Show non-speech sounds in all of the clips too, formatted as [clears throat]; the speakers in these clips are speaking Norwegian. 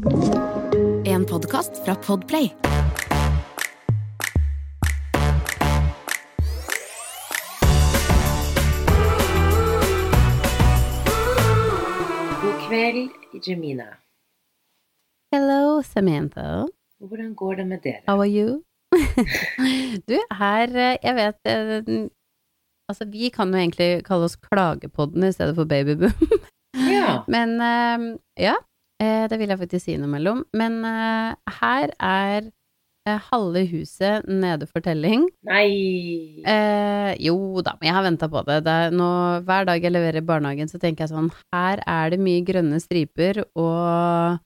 En podkast fra Podplay. God kveld, Jemina. Hello, Samantha. Hvordan går det med dere? How are you? [laughs] du, her eh, Jeg vet eh, Altså, vi kan jo egentlig kalle oss Klagepodden i stedet for Babyboom. Ja. [laughs] Men eh, ja, det vil jeg faktisk si noe mellom. Men eh, her er eh, halve huset nede for telling. Nei Eh, jo da, men jeg har venta på det. det nå, hver dag jeg leverer i barnehagen, så tenker jeg sånn Her er det mye grønne striper og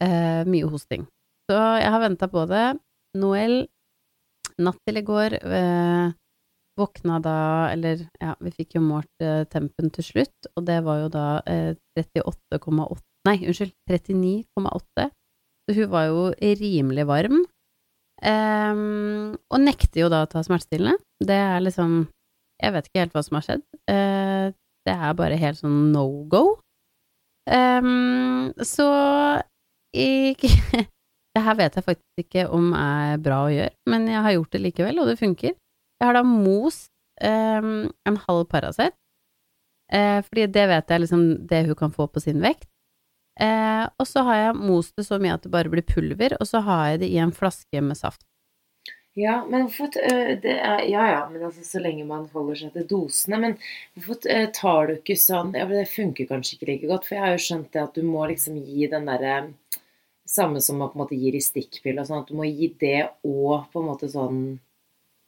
eh, mye hosting. Så jeg har venta på det. Noel, natt til i går, eh, våkna da Eller ja, vi fikk jo målt eh, tempen til slutt, og det var jo da eh, 38,8 Nei, unnskyld, 39,8. Så hun var jo rimelig varm. Um, og nekter jo da å ta smertestillende. Det er liksom Jeg vet ikke helt hva som har skjedd. Uh, det er bare helt sånn no go. Um, så ikke [laughs] Det her vet jeg faktisk ikke om er bra å gjøre, men jeg har gjort det likevel, og det funker. Jeg har da most um, en halv Paracet, uh, fordi det vet jeg liksom det hun kan få på sin vekt. Eh, og så har jeg most det så mye at det bare blir pulver, og så har jeg det i en flaske med saft. Ja, men hvorfor det er, Ja ja, men altså så lenge man holder seg til dosene. Men hvorfor øh, tar du ikke sånn ja, Det funker kanskje ikke like godt, for jeg har jo skjønt det at du må liksom gi den derre Samme som man på en måte gir i stikkpille og sånn, at du må gi det og på en måte sånn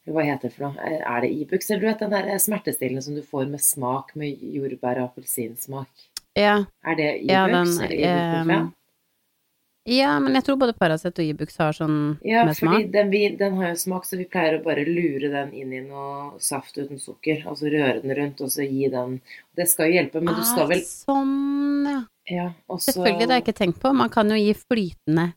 Hva heter det for noe? Er det Ibux? Eller du vet den der smertestillende som du får med smak, med jordbær- og appelsinsmak? Ja, Er det Ibux Ja, den, eller Ibuprofen? ehm, ja, men jeg tror både Paracet og Ibux har sånn Ja, med smak. den, vi, den har jo smak, så vi pleier å bare lure den inn i noe saft uten sukker. Altså røre den rundt, og så gi den Det skal jo hjelpe, men du skal vel Ah, Sånn, ja. Ja, også... Selvfølgelig, det har jeg ikke tenkt på. Man kan jo gi flytende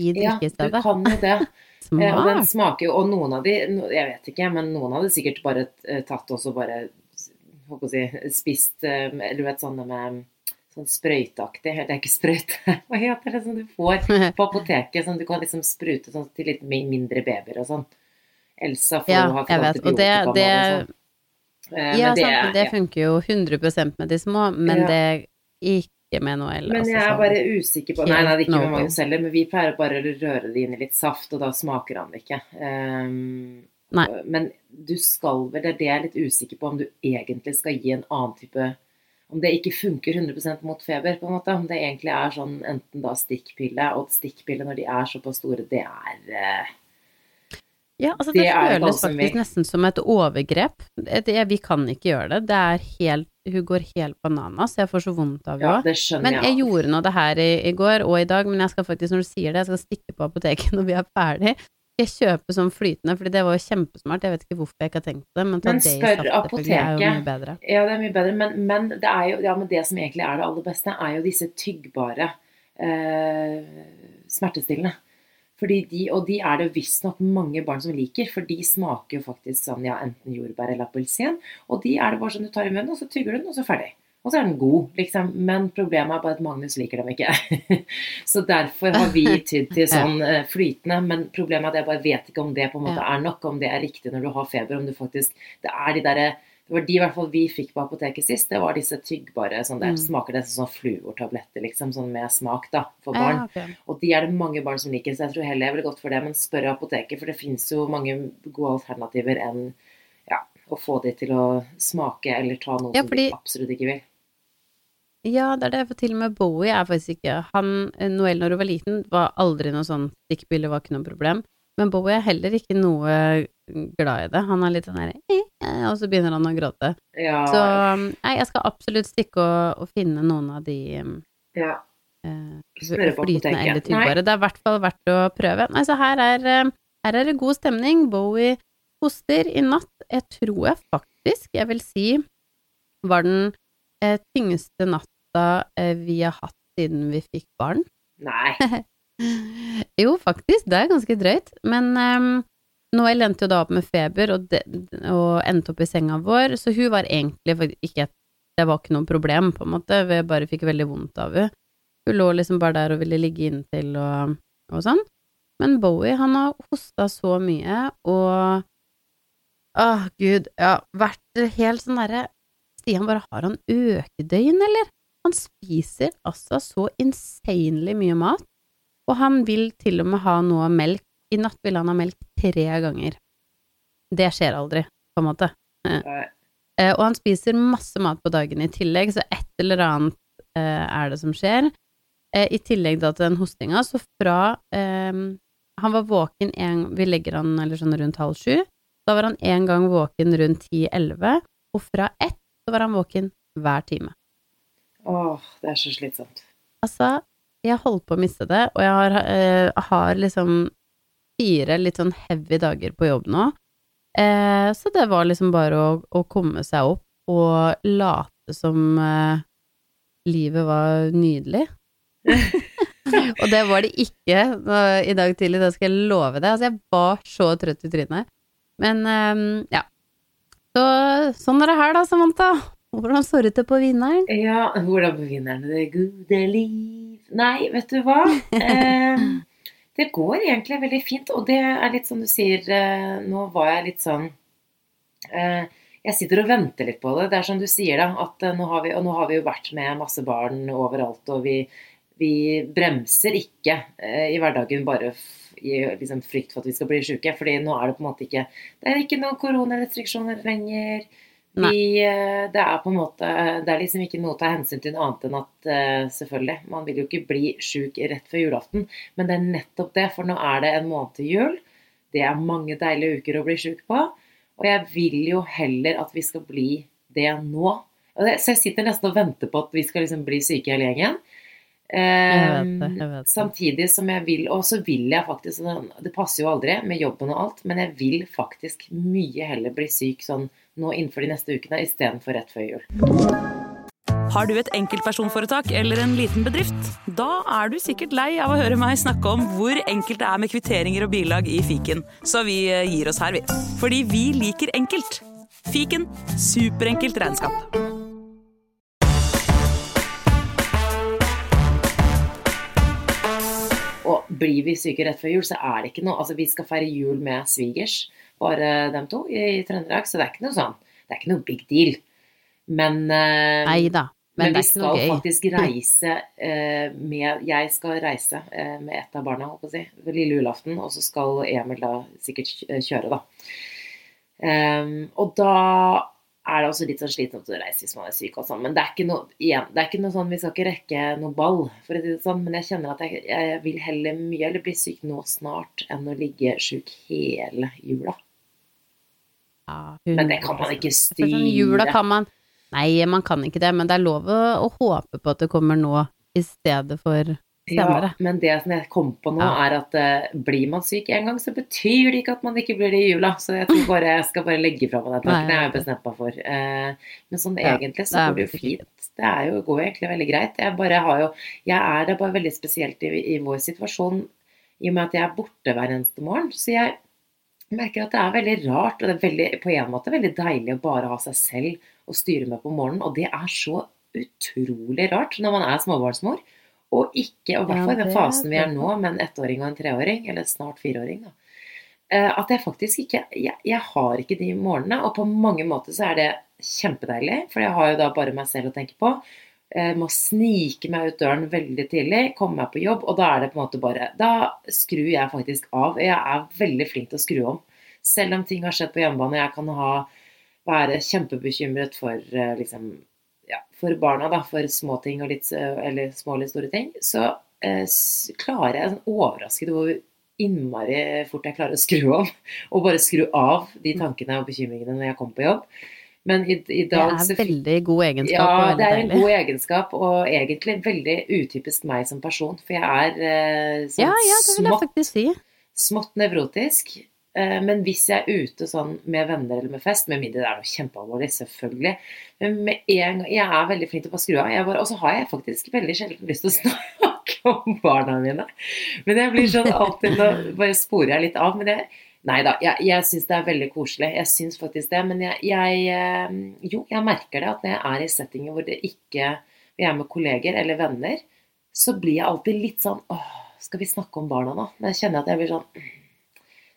i Ja, du kan jo det. Smart. [laughs] Og den smaker jo Og noen av de Jeg vet ikke, men noen hadde sikkert bare eh, tatt og så bare Spist eh, Eller du vet sånne med Sånn sprøyteaktig Det er ikke sprøyte. [laughs] Hva heter det som du får [laughs] på apoteket? Sånn du kan liksom sprute sånn til litt mindre babyer og sånn. Elsa får Ja, ha fått antibiotika Og det, det, og sånn. Eh, ja, det, sant, det funker jo 100% med de små, men Ja. det ikke med Noel. Men altså, jeg er sånn. bare usikker på Nei, nei, det er ikke med. Magnus heller, men vi pleier bare å røre det inn i litt saft, og da smaker han det ikke. Um, Nei. Men du skal vel Det er det jeg er litt usikker på, om du egentlig skal gi en annen type Om det ikke funker 100 mot feber, på en måte. Om det egentlig er sånn enten da stikkpille, og stikkpille når de er såpass store, det er eh, Ja, altså det, Det føles faktisk nesten som et overgrep. Det, det, vi kan ikke gjøre det. Det er helt Hun går helt bananas. Jeg får så vondt av Ja, det skjønner Men jeg jeg. gjorde nå det her i, i går og i dag, men jeg skal faktisk, når du sier det, jeg skal stikke på apoteket [laughs] når vi er ferdig. Jeg kjøpe sånn flytende, fordi det var jo kjempesmart. Jeg vet ikke hvorfor jeg ikke har tenkt på det, men ta Men det i spør er jo mye bedre. Ja, det er mye bedre, men, men, det, jo, ja, men det som egentlig er det aller beste, er jo disse tyggbare eh, smertestillende. De, og de er det visstnok mange barn som liker, for de smaker jo faktisk sånn, ja, enten jordbær eller appelsin. Og de er det bare sånn du tar i munnen, og så tygger du den, og så ferdig. Og så er den god, liksom. Men problemet er bare at Magnus liker dem ikke. [laughs] så derfor har vi tydd til [laughs] sånn eh, flytende. Men problemet er at jeg bare vet ikke om det på en måte er nok, om det er riktig når du har feber, om du faktisk Det er de derre det var de i hvert fall vi fikk på apoteket sist. Det var disse tyggbare sånn der, Mm. Smaker nesten sånn fluortabletter, liksom. Sånn med smak, da. For Ja, barn. Og de er det mange barn som liker, så jeg tror heller jeg ville gått for det. Men spør apoteket, for det fins jo mange gode alternativer enn ja, å få de til å smake eller ta noe Ja, som de absolutt ikke vil. Ja, det er det, for til og med Bowie er faktisk ikke Han, Noel når hun var liten, var aldri noe sånn stikkbilde, var ikke noe problem. Men Bowie er heller ikke noe glad i det. Han er litt sånn her eh, eh, Og så begynner han å gråte. Ja, Så nei, jeg skal absolutt stikke og, og finne noen av de ja. eh, flytende eller tyggbare. Det er i hvert fall verdt å prøve. Nei, så her er, eh, her er det god stemning. Bowie hoster i natt. Jeg tror jeg faktisk, jeg vil si, var den eh, tyngste natta eh, vi har hatt siden vi fikk barn. Nei. [laughs] Jo, faktisk, det er ganske drøyt. Men um, Noel endte jo da opp med feber og, de, og endte opp i senga vår, så hun var egentlig ikke et Det var ikke noe problem, på en måte, vi bare fikk veldig vondt av henne. Hun lå liksom bare der og ville ligge inntil og, og sånn. Men Bowie, han har hosta så mye og Åh, gud, ja, vært helt sånn derre Stian, bare har han økedøgn, eller? Han spiser altså så insanely mye mat, og han vil til og med ha noe melk. I natt ville han ha melk tre ganger. Det skjer aldri, på en måte. Nei. Eh, og han spiser masse mat på dagen i tillegg, så et eller annet eh, er det som skjer. Eh, I tillegg da til den hostinga, så fra eh, Han var våken en Vi legger han eller sånn rundt halv sju. Da var han en gang våken rundt ti-elleve, og fra ett så var han våken hver time. Åh, det er så slitsomt. Altså, jeg holdt på å miste det, og jeg har, uh, har liksom fire litt sånn heavy dager på jobb nå. Uh, så det var liksom bare å, å komme seg opp og late som uh, livet var nydelig. [laughs] og det var det ikke i dag tidlig, det skal jeg love deg. Altså, jeg var så trøtt i trynet. Men ja. Så sånn er det her da, Samantha. Hvordan står det til på vinneren? Ja, hvordan på vinneren? det gode liv? Nei, vet du hva? Eh, det går egentlig veldig fint, og det er litt som du sier, eh, nå var jeg litt sånn eh, Jeg sitter og venter litt på det. Det er som du sier, da, at eh, nå har vi, og nå har vi jo vært med masse barn overalt, og vi, vi bremser ikke eh, i hverdagen bare i liksom, frykt for at vi skal bli syke, fordi nå er det på en måte ikke Det er ikke noen koronarestriksjoner lenger. Vi, eh, det er på en måte Det er liksom ikke noe å ta hensyn til annet enn at eh, selvfølgelig, man vil jo ikke bli sjuk rett før julaften, men det er nettopp det, for nå er det en måned til jul. Det er mange deilige uker å bli sjuk på, og jeg vil jo heller at vi skal bli det nå. Så jeg sitter nesten og venter på at vi skal liksom bli syke hele gjengen. Jeg vet Eh, det, jeg vet det. Samtidig som jeg vil, og så vil jeg faktisk sånn, Det passer jo aldri med jobben og alt, men jeg vil faktisk mye heller bli syk sånn nå innenfor de neste ukene istedenfor rett før jul. Har du et enkeltpersonforetak eller en liten bedrift? Da er du sikkert lei av å høre meg snakke om hvor enkelt det er med kvitteringer og bilag i fiken, så vi eh, gir oss her, vi. Fordi vi liker enkelt. Fiken superenkelt regnskap. Blir vi syke rett før jul, så er det ikke noe Altså, vi skal feire jul med svigers, bare dem to, i Trøndelag, så det er ikke noe sånn Det er ikke noe big deal. Men eh, Nei da, men, Men, det vi skal faktisk reise eh, med Jeg skal reise eh, med et av barna, holdt på å si, ved lille julaften. Og så skal Emil da sikkert kjøre, da. Um, og da er det også litt sånn slitsomt å reise hvis man er syk og sånn. Men det er ikke noe igjen, det er ikke noe sånn vi skal ikke rekke noe ball, for å si det sånn. Men jeg kjenner at jeg, jeg vil heller mye eller bli syk nå snart enn å ligge sjuk hele jula. Ja, Men det kan man ikke For sånn jula kan man Nei, man kan ikke det, men det er lov å, å håpe på at det kommer nå i stedet for senere. Ja, men det som jeg kom på nå, er at uh, blir man syk en gang, så betyr det ikke at man ikke blir det i jula. Så jeg tror bare jeg skal bare legge fra meg den tanken. Det har jeg bestemt meg for. Uh, men sånn Ja, egentlig så går det jo fint. Det er jo, går jo egentlig veldig greit. Jeg bare har jo Jeg er det bare veldig spesielt i, i vår situasjon i og med at jeg er borte hver eneste morgen. Så jeg merker at det er veldig rart, og det er veldig, på en måte veldig deilig å bare ha seg selv å styre med på morgenen. Og det er så utrolig rart når man er småbarnsmor. Og ikke, og i hvert fall i den fasen vi er nå, med en ettåring og en treåring, eller snart fireåring, da. eh, At jeg faktisk ikke jeg, jeg har ikke de morgenene. Og på mange måter så er det kjempedeilig, for jeg har jo da bare meg selv å tenke på. Jeg må snike meg ut døren veldig tidlig, komme meg på jobb, og da er det på en måte bare Da skrur jeg faktisk av. Jeg er veldig flink til å skru om. Selv om ting har skjedd på hjemmebane, jeg kan ha, være kjempebekymret for eh, liksom for barna, da, for små ting og litt, eh, eller små eller store ting, så eh, klarer jeg sånn overrasket hvor innmari fort jeg klarer å skru om. [laughs] Og bare skru av de tankene og bekymringene når jeg kommer på jobb. Men i, i Det dag er en veldig god egenskap ja, det er en god egenskap, og egentlig veldig utypisk meg som person. For jeg er eh, sånn Ja, ja, det vil jeg smått, faktisk si. smått nevrotisk. Eh, men hvis jeg er ute sånn med venner eller med fest, med mindre det er noe kjempealvorlig, selvfølgelig Men med en gang Jeg er veldig flink til å bare skru av. Og så har jeg faktisk veldig sjelden lyst til å [laughs] snakke om barna mine. Men jeg blir sånn alltid Nå bare sporer jeg litt av. Men jeg Nei da, jeg, jeg syns det er veldig koselig. Jeg syns faktisk det. Men jeg, jeg eh, Jo, jeg merker det at når jeg er i settinger hvor det ikke vi er med kolleger eller venner, så blir jeg alltid litt sånn Åh, skal vi snakke om barna nå? Men jeg kjenner at jeg blir sånn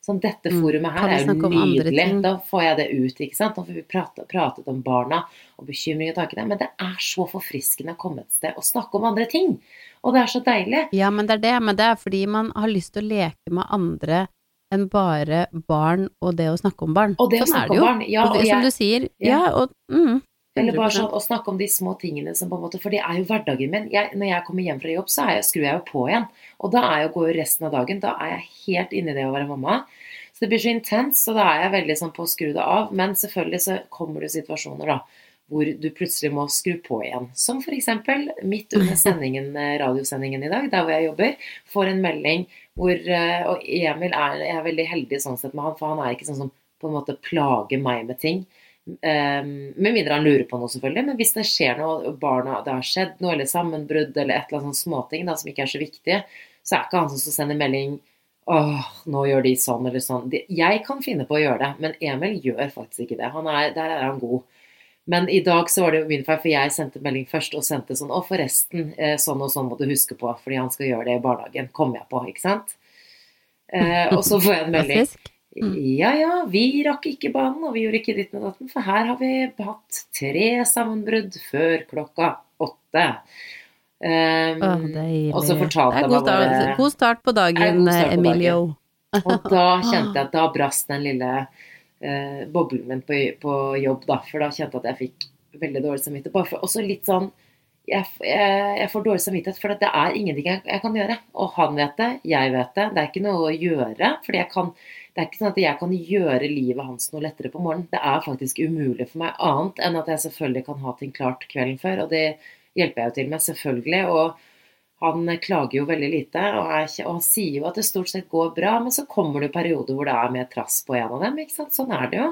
Sånn, dette Mm. forumet her er jo nydelig. Da får jeg det ut, ikke sant. Da får vi prate, pratet om barna og bekymring og tankene. Men det er så forfriskende å komme et sted og snakke om andre ting. Og det er så deilig. Ja, men det er det. Men det er fordi man har lyst til å leke med andre enn bare barn og det å snakke om barn. Og det å sånn snakke om barn. Ja, og det, som jeg- du sier. Ja. Ja, og mm, Eller bare sånn å snakke om de små tingene som på en måte For det er jo hverdagen min. Jeg, når jeg kommer hjem fra jobb, så er jeg, skrur jeg jo på igjen. Og da er jeg, går jo resten av dagen. Da er jeg helt inne i det å være mamma. Så det blir så intenst, og da er jeg veldig sånn på å skru det av. Men selvfølgelig så kommer det situasjoner, da. Hvor du plutselig må skru på igjen. Som f.eks. midt under [laughs] sendingen, eh, radiosendingen i dag, der hvor jeg jobber, får en melding hvor eh, Og Emil er, jeg er veldig heldig sånn sett med han, for han er ikke sånn som på en måte plager meg med ting. Um, med mindre han lurer på noe, selvfølgelig. Men hvis det skjer noe, barna, det har skjedd noe, eller sammenbrudd, eller et eller annet sånn småting da, som ikke er så viktig, så er ikke han som sender melding Åh, nå gjør de sånn eller sånn. Jeg kan finne på å gjøre det, men Emil gjør faktisk ikke det. Er, der er han god. Men i dag så var det jo min feil, for jeg sendte melding først og sendte sånn Å, forresten, eh, sånn og sånn må du huske på, fordi han skal gjøre det i barnehagen. Kom jeg på, ikke sant? Eh, og så får jeg en melding. Mm. Ja ja, vi rakk ikke banen, og vi gjorde ikke ditt med datten, for her har vi hatt tre sammenbrudd før klokka åtte. Um, oh, og så fortalte det er jeg meg bare- start, god start på dagen, start på Emilio. og da kjente jeg at da brast den lille uh, boblen min på, på jobb, da. For da kjente jeg at jeg fikk veldig dårlig samvittighet. Bare for, også litt sånn jeg, jeg, jeg får dårlig samvittighet, for det er ingenting jeg, jeg kan gjøre. Og han vet det, jeg vet det. Det er ikke noe å gjøre. fordi jeg kan, Det er ikke sånn at jeg kan gjøre livet hans noe lettere på morgenen. Det er faktisk umulig for meg, annet enn at jeg selvfølgelig kan ha ting klart kvelden før. Og det hjelper jeg jo til med, selvfølgelig. Og han klager jo veldig lite, og, ikke- og han sier jo at det stort sett går bra, men så kommer det jo perioder hvor det er mer trass på en av dem. ikke sant? Sånn er det jo.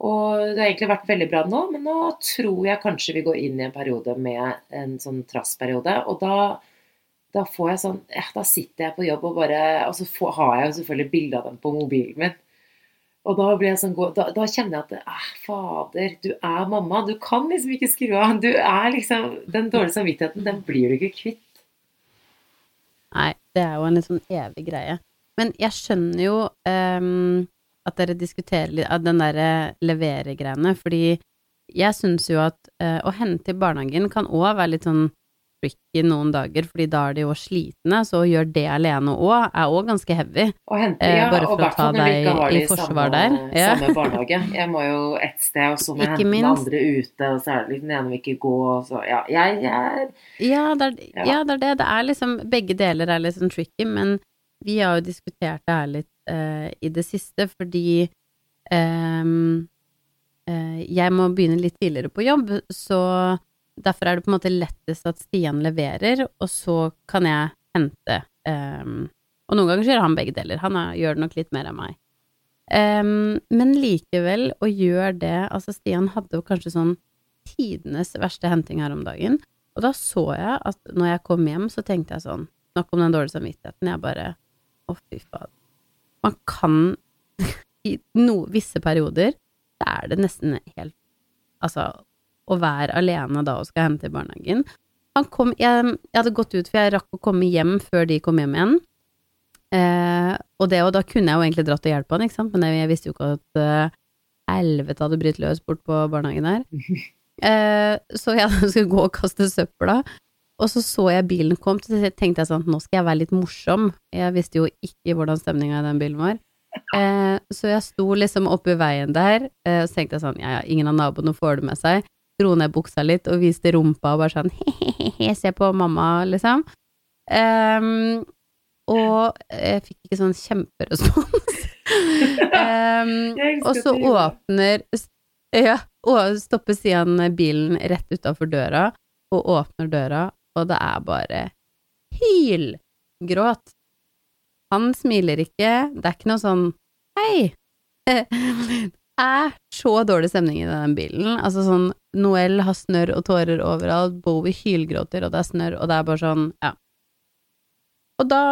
Og det har egentlig vært veldig bra nå, men nå tror jeg kanskje vi går inn i en periode med en sånn trassperiode. Og da, da får jeg sånn eh, Da sitter jeg på jobb og bare Og så får, har jeg jo selvfølgelig bilde av dem på mobilen min. Og da sånn da, da kjenner jeg at eh, fader, du er mamma. Du kan liksom ikke skru av. Du er liksom Den dårlige samvittigheten, den blir du ikke kvitt. Nei, det er jo en litt sånn evig greie. Men jeg skjønner jo um, at dere diskuterer litt av den derre levere-greiene, fordi jeg syns jo at uh, å hente i barnehagen kan òg være litt sånn tricky noen dager, fordi da er de jo slitne, så å gjøre det alene òg er òg ganske heavy. Og hente, Eh, ja, bare for å ta deg ikke i forsvar samme, der. Ja. samme [laughs] barnehage. Jeg må jo ett sted, og så må jeg Ikke hente den andre ute, og så er det liksom den ene vil ikke gå, og så Ja, jeg, jeg Ja, det er, Ja. ja, det er det. Det er liksom Begge deler er litt sånn tricky, men vi har jo diskutert det her litt uh, i det siste, fordi um, jeg må begynne litt tidligere på jobb, så derfor er det på en måte lettest at Stian leverer, og så kan jeg hente. Um, og noen ganger gjør han begge deler. Han er, gjør det nok litt mer enn meg. Um, men likevel, å gjøre det Altså, Stian hadde jo kanskje sånn tidenes verste henting her om dagen. Og da så jeg at når jeg kom hjem, så tenkte jeg sånn Snakk om den dårlige samvittigheten. Jeg bare Å, fy faen. Man kan [laughs] I no, visse perioder så er det nesten helt Altså, å være alene da og skal hente i barnehagen Han kom Jeg, jeg hadde gått ut, for jeg rakk å komme hjem før de kom hjem igjen. Eh, og det, og da kunne jeg jo egentlig dratt og hjulpet han, ikke sant, men jeg, jeg visste jo ikke at eh, helvete hadde brytt løs bort på barnehagen her. [laughs] Eh, så jeg [laughs] skulle gå og kaste søpla, og så så jeg bilen kom, så tenkte jeg sånn, nå skal jeg være litt morsom. Jeg visste jo ikke hvordan stemninga i den bilen var. Eh, så jeg sto liksom oppi veien der, eh, og så tenkte jeg sånn, ja ja, ingen av naboene får det med seg. Dro ned buksa litt og viste rumpa og bare sånn, [laughs] he-he-he, se på mamma, liksom. Um, og jeg fikk ikke sånn kjemperespons. [laughs] um, og så åpner Ja, og stopper siden bilen rett utafor døra, og åpner døra, og det er bare hylgråt. Han smiler ikke, det er ikke noe sånn hei. [laughs] Er så dårlig stemning i den bilen. Altså sånn, Noel har snørr og tårer overalt, Bowie hylgråter, og det er snørr, og det er bare sånn, ja. Og da,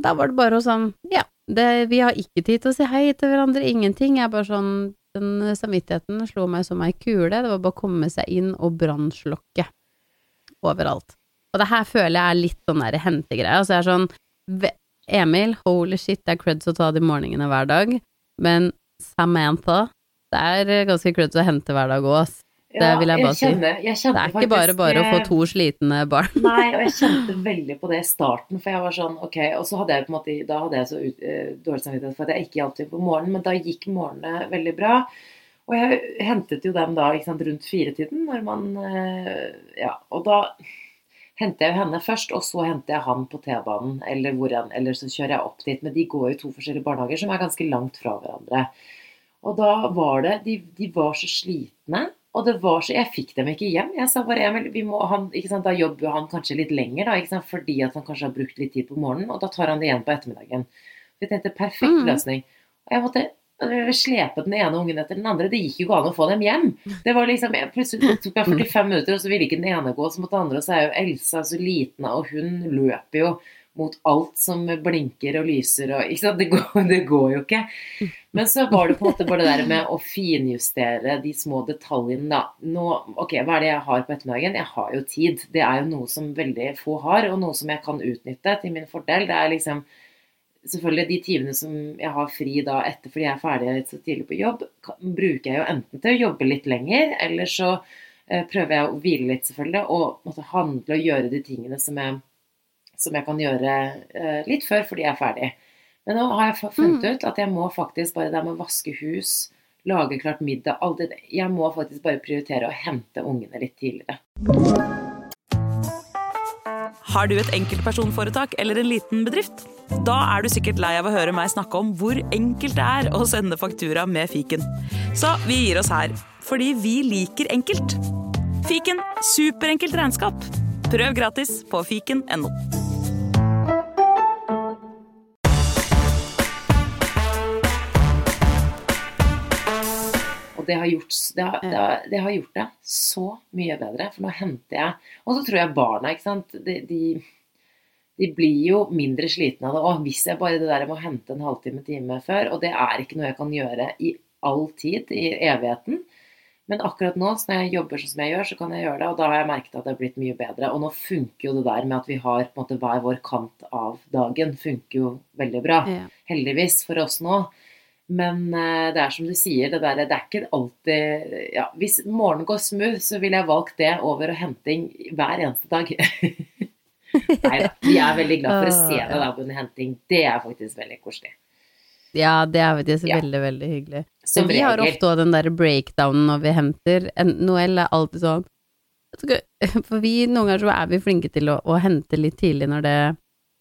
da var det bare sånn, ja, det, vi har ikke tid til å si hei til hverandre, ingenting. Jeg er bare sånn, den samvittigheten slo meg som ei kule, det var bare å komme seg inn og brannslokke overalt. Og det her føler jeg er litt sånn der hentegreie. Altså jeg er sånn Emil, holy shit, det er creds å ta de morgenene hver dag, men Samantha, det er ganske klønete å hente hver dag òg, ass. Det vil jeg bare jeg kjenner, jeg Det kjente er ikke bare bare å få to slitne barn. eh, [laughs] Nei, og jeg kjente veldig på det i starten, for jeg var sånn ok, Og så hadde jeg på en måte Da hadde jeg så ut, uh, dårlig samvittighet for at jeg ikke alltid på morgenen, men da gikk morgenene veldig bra. Og jeg hentet jo dem da ikke sant, rundt firetiden, når man uh, Ja, og da henter jeg jo henne først, og så henter jeg han på T-banen, eller hvor enn, eller så kjører jeg opp dit. Men de går jo to forskjellige barnehager som er ganske langt fra hverandre. Og da var det De, de var så slitne. Og det var så, Jeg fikk dem ikke hjem. Jeg sa bare Emil, vi må, han, ikke sant, da jobber han kanskje litt lenger, da, ikke sant, fordi at han kanskje har brukt litt tid på morgenen. Og da tar han det igjen på ettermiddagen. Vi jeg tenkte perfekt Mm. løsning. Og jeg måtte øh, slepe den ene ungen etter den andre. Det gikk jo ikke an å få dem hjem. Det var liksom, jeg, Plutselig tok meg 45 minutter, og så ville ikke den ene gå, så måtte den andre. Og så er jo Elsa så liten, og hun løper jo mot alt som blinker og lyser og ikke sant? Det går, [laughs] det går jo ikke. Men så var det på en måte bare det der med å finjustere de små detaljene, da. Nå, ok, hva er det jeg har på ettermiddagen? Jeg har jo tid. Det er jo noe som veldig få har, og noe som jeg kan utnytte til min fordel. Det er liksom Selvfølgelig de timene som jeg har fri da etter fordi jeg er ferdig så tidlig på jobb, bruker jeg jo enten til å jobbe litt lenger, eller så eh, prøver jeg å hvile litt, selvfølgelig, og måtte handle og gjøre de tingene som jeg, som jeg kan gjøre eh, litt før fordi jeg er ferdig. Men nå har jeg fa- funnet ut at jeg må faktisk bare det med å vaske hus, lage klart middag, alt det Jeg må faktisk bare prioritere å hente ungene litt tidligere. Har du et enkeltpersonforetak eller en liten bedrift? Da er du sikkert lei av å høre meg snakke om hvor enkelt det er å sende faktura med fiken. Så vi gir oss her, fordi vi liker enkelt. Fiken superenkelt regnskap. Prøv gratis på fiken.no. det har, gjort, det, har, det, har, det har gjort det så mye bedre, for nå henter jeg Og så tror jeg barna, ikke sant de, de, de blir jo mindre slitne av det òg. Hvis jeg bare det der med å hente en halvtime, time før, og det er ikke noe jeg kan gjøre i all tid, i evigheten. Men akkurat nå, når jeg jobber sånn som jeg gjør, så kan jeg gjøre det, og da har jeg merket at det har blitt mye bedre. Og nå funker jo det der med at vi har på en måte hver vår kant av dagen, funker jo veldig bra. Ja. Heldigvis for oss nå. Men eh, det er som du sier, det, der, det er ikke alltid ja, Hvis morgenen går smooth, så ville jeg valgt det over å henting hver eneste dag. [laughs] Nei da. Vi er veldig glad for å se deg da under henting. Det er faktisk veldig koselig. Ja, det er faktisk Ja. veldig, veldig hyggelig. Som vi har ofte også den der breakdownen når vi henter. En- Noel er alltid sånn [laughs] For vi, noen ganger så er vi flinke til å, å hente litt tidlig når det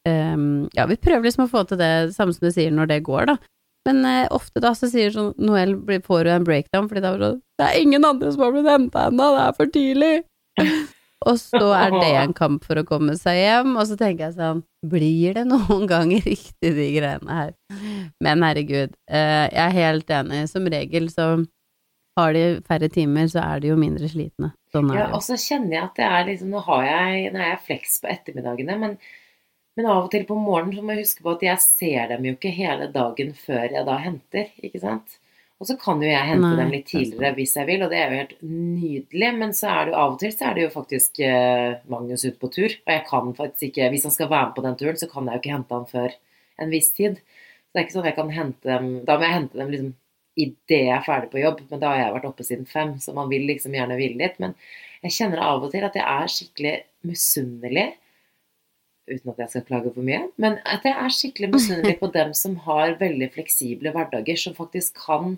um, Ja, vi prøver liksom å få til det samme som du sier, når det går, da. Men eh, ofte da så sier sånn Noel blir- får jo en breakdown, fordi da er det sånn Det er ingen andre som har blitt henta ennå, det er for tidlig! [laughs] Og så er det en kamp for å komme seg hjem, og så tenker jeg sånn Blir det noen ganger riktig, de greiene her? Men herregud, eh, jeg er helt enig. Som regel så har de færre timer, så er de jo mindre slitne. Sånn er Ja, det. og så kjenner jeg at det er liksom Nå har jeg, nå er jeg flex på ettermiddagene, men, men av og til på morgenen så må jeg huske på at jeg ser dem jo ikke hele dagen før jeg da henter, ikke sant? Og så kan jo jeg hente Nei, dem litt er tidligere hvis jeg vil, og det er jo helt nydelig. Men så er det jo av og til så er det jo faktisk eh, Magnus ute på tur. Og jeg kan faktisk ikke Hvis han skal være med på den turen, så kan jeg jo ikke hente han før en viss tid. Så det er ikke sånn at jeg kan hente dem Da må jeg hente dem liksom idet jeg er ferdig på jobb, men da har jeg vært oppe siden fem, så man vil liksom gjerne hvile litt. Men jeg kjenner av og til at jeg er skikkelig misunnelig, uten at jeg skal klage for mye, men at jeg er skikkelig misunnelig på dem som har veldig fleksible hverdager, som faktisk kan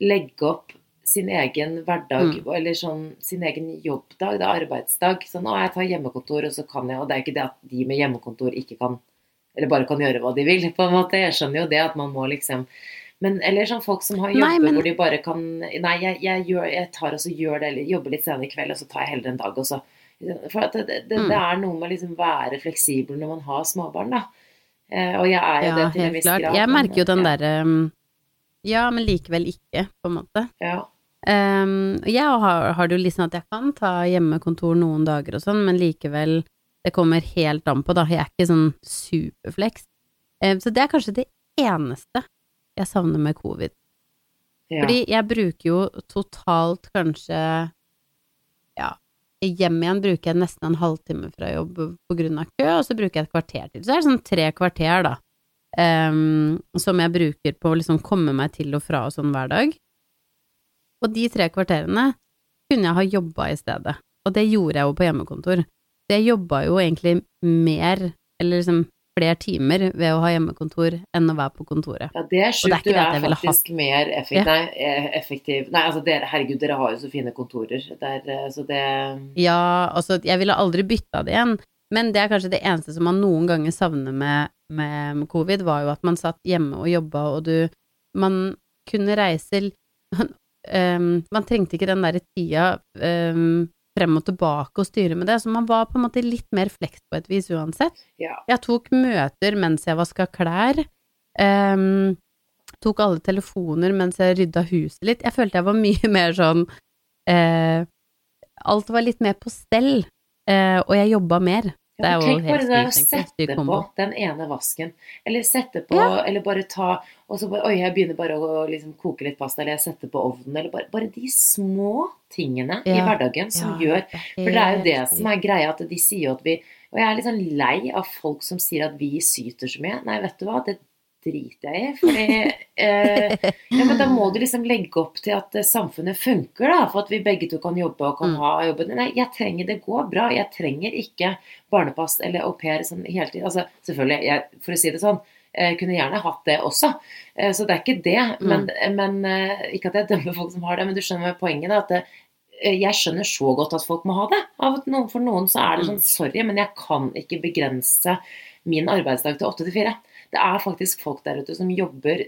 legge opp sin egen hverdag, Mm. eller sånn sin egen jobbdag, da, arbeidsdag. Sånn, å, jeg tar hjemmekontor, og så kan jeg Og det er ikke det at de med hjemmekontor ikke kan Eller bare kan gjøre hva de vil, på en måte. Jeg skjønner jo det at man må liksom men eller sånn folk som har jobber men- hvor de bare kan Nei, jeg, jeg, gjør, jeg tar og så gjør det, eller jobber litt senere i kveld, og så tar jeg heller en dag, og så For det, det, det, Mm. er noe med liksom være fleksibel når man har småbarn, da. Eh, og jeg er jo Ja, det til en viss klart. grad. Jeg merker jo den ja, derre um, Ja, men likevel ikke, på en måte. Ja. Um, jeg har, har det jo liksom at jeg kan ta hjemmekontor noen dager og sånn, men likevel, det kommer helt an på, da. Jeg er ikke sånn superflex. Um, så det er kanskje det eneste jeg savner med covid. ja. Fordi jeg bruker jo totalt kanskje ja, hjem igjen bruker jeg nesten en halvtime fra jobb av kø, og så bruker jeg et kvarter til. Så det er sånn tre kvarter, da, um, som jeg bruker på å liksom komme meg til og fra og sånn hver dag. Og de tre kvarterene kunne jeg ha jobba i stedet, og det gjorde jeg jo på hjemmekontor. Så jeg jobba jo egentlig mer, eller liksom flere timer ved å ha hjemmekontor enn å være på kontoret. Ja, det er er sjukt. Du er faktisk mer effektiv. Ja. Nei, eh, effektiv. Nei, altså dere, herregud, dere har jo så fine kontorer. Der, eh, så det Ja, altså, jeg ville aldri bytta det igjen, men det er kanskje det eneste som man noen ganger savner med, med covid, var jo at man satt hjemme og jobba, og du Man kunne reise man, [laughs] um, Man trengte ikke den derre tida um, frem og tilbake og styre med det, så man var på en måte litt mer fleks på et vis uansett. Ja. Jeg tok møter mens jeg vaska klær. Um, tok alle telefoner mens jeg rydda huset litt. Jeg følte jeg var [laughs] mye mer sånn uh, Alt var litt mer på stell, uh, og jeg jobba mer. Det er Ja, jo tenk bare det å sette på den ene vasken, eller sette på, Ja. eller bare ta Og så bare Oi, jeg begynner bare å liksom koke litt pasta, eller jeg setter på ovnen, eller bare, bare de små tingene i hverdagen som Ja, gjør For det er jo det som er greia, at de sier at vi Og jeg er litt sånn lei av folk som sier at vi syter så mye. Nei, vet du hva, det driter jeg i. Fordi eh, Ja, men da må du liksom legge opp til at eh, samfunnet funker, da. For at vi begge to kan jobbe og kan Mm. ha jobben. Nei, jeg trenger Det går bra. Jeg trenger ikke barnepass eller au pair sånn hele tiden. Altså, selvfølgelig, jeg, for å si det sånn. Jeg kunne gjerne hatt det også, Eh, så det er ikke det. Men, men eh, Ikke at jeg dømmer folk som har det, men du skjønner poenget. da, at det, eh, jeg skjønner så godt at folk må ha det. For noen så er det sånn Sorry, men jeg kan ikke begrense min arbeidsdag til åtte til fire. Det er faktisk folk der ute som jobber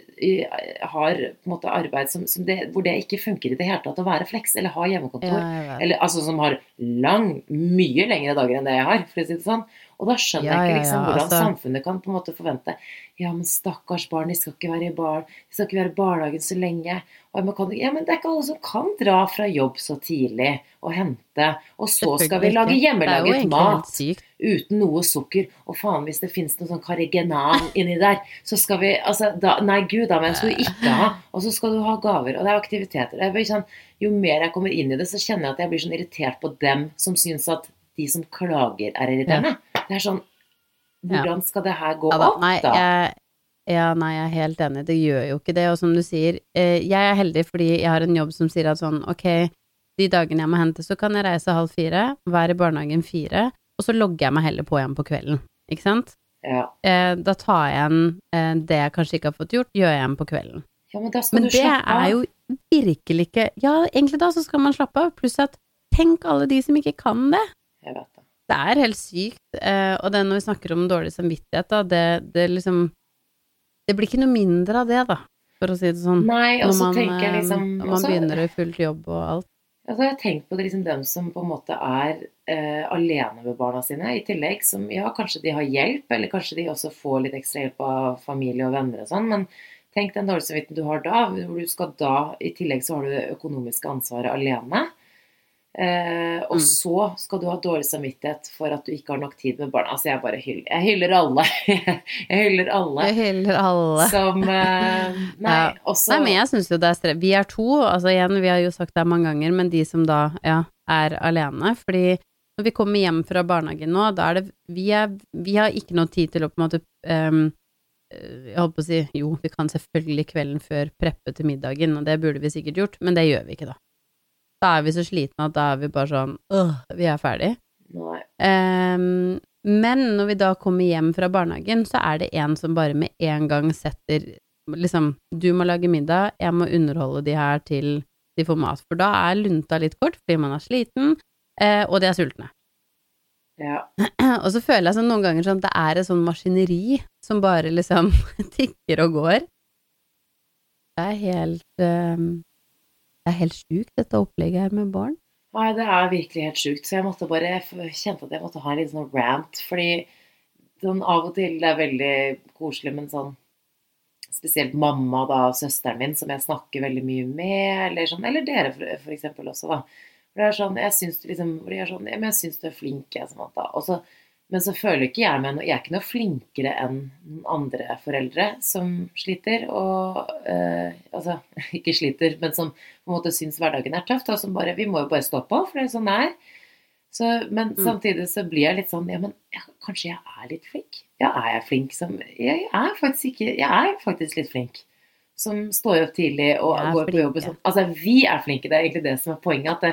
har på en måte arbeid som, som det, hvor det ikke funker i det hele tatt å være flex eller ha hjemmekontor. Ja. Eller altså som har lang, mye lengre dager enn det jeg har, for å si det sånn. Og da skjønner Ja, jeg ikke liksom ja, hvordan altså- samfunnet kan på en måte forvente Ja, men stakkars barn, de skal ikke være i bar, de skal ikke være i barnehagen så lenge. Og man kan, ja, men det er ikke alle som kan dra fra jobb så tidlig og hente. Og så skal vi lage hjemmelaget mat uten noe sukker. Og faen, hvis det finnes noe sånn karrigenan inni der, så skal vi altså, da, Nei, gud da, men skal du ikke ha. Og så skal du ha gaver, og det er aktiviteter. Sånn, jo mer jeg kommer inn i det, så kjenner jeg at jeg blir sånn irritert på dem som syns at de som klager, er irriterende. Det er sånn Hvordan skal det her gå Ja da, opp, nei, da? jeg, ja, nei, jeg er helt enig, det gjør jo ikke det, og som du sier, eh, jeg er heldig fordi jeg har en jobb som sier at sånn, ok, de dagene jeg må hente, så kan jeg reise halv fire, være i barnehagen fire, og så logger jeg meg heller på igjen på kvelden, ikke sant? Ja. Eh, da tar jeg igjen eh, det jeg kanskje ikke har fått gjort, gjør jeg igjen på kvelden. ja, men Men det er jo virkelig ikke Ja, egentlig da så skal man slappe av, pluss at tenk alle de som ikke kan det. Det. Er helt sykt, eh, og det når vi snakker om dårlig samvittighet, da, det, det liksom Det blir ikke noe mindre av det, da, for å si det sånn. Nei, når man, tenker jeg eh, liksom når man også- begynner i fullt jobb og alt. Altså, jeg har tenkt på det liksom dem som på en måte er eh, alene med barna sine, i tillegg som ja, kanskje de har hjelp, eller kanskje de også får litt ekstra hjelp av familie og venner og sånn, men tenk den dårlige samvittigheten du har da, hvor du skal da, i tillegg så har du det økonomiske ansvaret alene. Eh, og Mm. så skal du ha dårlig samvittighet for at du ikke har nok tid med barna. Altså, jeg bare hyller, jeg hyller alle. [laughs] jeg hyller alle Jeg hyller alle. som eh, [laughs] Nei, Ja. også Nei, men jeg syns jo det er strev. Vi er to, altså igjen, vi har jo sagt det mange ganger, men de som da, ja, er alene. Fordi når vi kommer hjem fra barnehagen nå, da er det Vi, er, vi har ikke noe tid til å på en måte eh, Jeg holdt på å si jo, vi kan selvfølgelig kvelden før preppe til middagen, og det burde vi sikkert gjort, men det gjør vi ikke, da. Da er vi så slitne at da er vi bare sånn øh, vi er ferdig. Ehm, men når vi da kommer hjem fra barnehagen, så er det en som bare med en gang setter Liksom, du må lage middag, jeg må underholde de her til de får mat. For da er lunta litt kort fordi man er sliten, eh, og de er sultne. Ja. [clears throat] Og så føler jeg sånn noen ganger sånn at det er et sånn maskineri som bare liksom [laughs] tikker og går. Det er helt ehm, Det er helt sjukt, dette opplegget her med barn. Nei, det er virkelig helt sjukt. Så jeg måtte bare kjente at jeg måtte ha en liten sånn rant. Fordi sånn av og til det er veldig koselig, men sånn Spesielt mamma da, og søsteren min, som jeg snakker veldig mye med, eller sånn, eller dere for, for eksempel også, da. For det er sånn, jeg syns du liksom sånn, du er flink, jeg, Samantha. Og så, men så føler ikke jeg meg Jeg er ikke noe flinkere enn andre foreldre som sliter, og eh, Altså, [laughs] ikke sliter, men som på en måte syns hverdagen er som bare Vi må jo bare stå på, for det er sånn det er. Så, men Mm. samtidig så blir jeg litt sånn Ja, men ja, kanskje jeg er litt flink? Ja, er jeg flink som Jeg er faktisk ikke Jeg er faktisk litt flink. Som står opp tidlig og går på jobb og sånn. Altså, vi er flinke, det er egentlig det som er poenget. At det,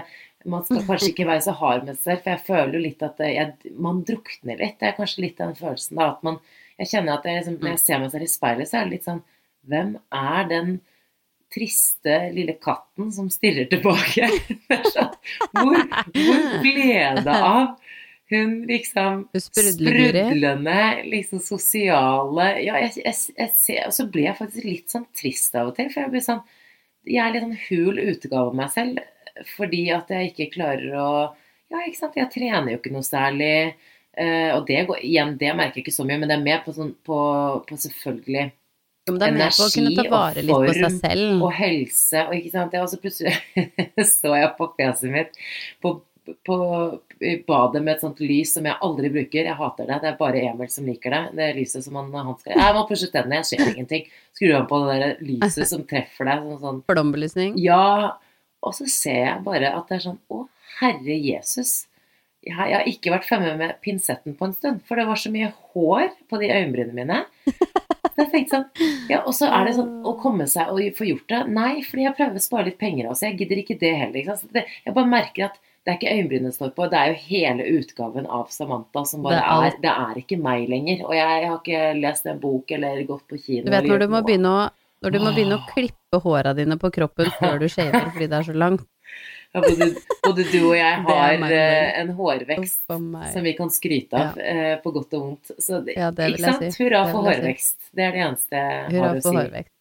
man skal kanskje ikke være så hard med seg selv, for jeg føler jo litt at jeg, man drukner litt. Det er kanskje litt den følelsen da, at man Jeg kjenner at jeg, liksom, når jeg ser meg selv i speilet, så er det litt sånn Hvem er den triste lille katten som stirrer tilbake? [laughs] Sånn, hvor, hvor ble det av hun liksom sprudlende, liksom sosiale Ja, jeg, jeg, jeg ser Og så ble jeg faktisk litt sånn trist av og til, for jeg blir sånn Jeg er litt sånn hul utgave av meg selv fordi at jeg ikke klarer å Ja, ikke sant, jeg trener jo ikke noe særlig. eh, og det går igjen, det merker jeg ikke så mye, men det er mer på sånn på, på selvfølgelig Jo, men det er med på å kunne ta energi og form og helse og ikke sant. Og så plutselig [laughs] så jeg på fjeset mitt på, på badet med et sånt lys som jeg aldri bruker. Jeg hater det. Det er bare Emil som liker det. Det lyset som han, han skal Jeg må pushe tennene, jeg ser ingenting. Skru han på det der lyset som treffer deg sånn, sånn Flombelysning. Ja. Og så ser jeg bare at det er sånn Å, herre Jesus. Jeg har, jeg har ikke vært fremme med pinsetten på en stund, for det var så mye hår på de øyenbrynene mine. [laughs] Jeg tenkte sånn, ja, Og så er det sånn å komme seg og få gjort det. Nei, fordi jeg prøver å spare litt penger også. Jeg gidder ikke det heller. Ikke det, jeg bare merker at det er ikke øyenbrynene står på, det er jo hele utgaven av Samantha som bare Det er er. Det er ikke meg lenger. Og jeg, jeg har ikke lest en bok eller gått på kino. Du vet når du må noe. begynne å når du må begynne å klippe håra dine på kroppen [laughs] før du shaver fordi det er så langt. Ja, både, både du og jeg [laughs] har eh, en hårvekst som vi kan skryte av, ja. på godt og vondt. Så Ja, ikke sant? si. Hurra for hårvekst. si. Det er det eneste jeg Hurra har å for si. hårvekst.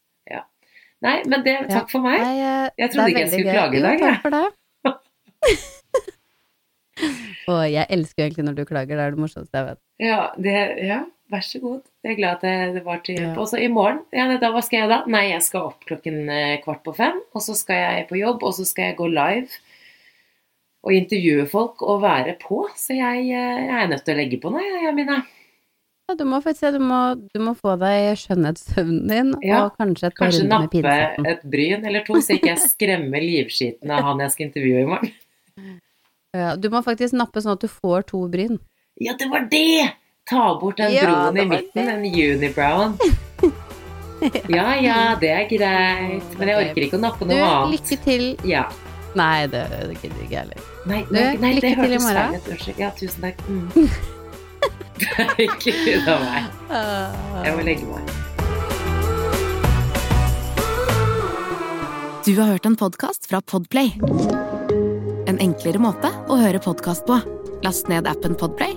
Nei, men det, takk for meg. Eh, Jeg trodde ikke jeg skulle klage i dag, takk for det. [laughs] Og jeg elsker egentlig når du klager, det er det morsomste jeg vet. Ja, det, ja, vær så god. Jeg er glad at det, var til hjelp. Ja. Og så i morgen, ja, da, hva skal jeg da? Nei, jeg skal opp klokken eh, kvart på fem, og så skal jeg på jobb, og så skal jeg gå live og intervjue folk og være på. Så jeg, eh, jeg er nødt til å legge på nå, jeg, mine. Ja, du må faktisk du må, du må få deg skjønnhetssøvnen din, Ja, og kanskje et par Kanskje runder med nappe et bryn eller to, så ikke jeg skremmer livskiten av han jeg skal intervjue i morgen. Ja, du må faktisk nappe sånn at du får to bryn. Ja, det var det! Ta bort den Ja, broen i midten, den unibrowen. [laughs] Ja ja, det er greit. Men jeg orker ikke å nappe Du, noe annet. lykke til. Ja. Nei, det, det gidder ikke jeg heller. Nei, Du, nei, nei lykke det til i hørtes morgen. feil ut. Unnskyld. Ja, tusen takk. Mm. [laughs] [laughs] ikke ut av meg. Jeg må legge meg. Du har hørt en podkast fra Podplay. En enklere måte å høre podkast på. Last ned appen Podplay,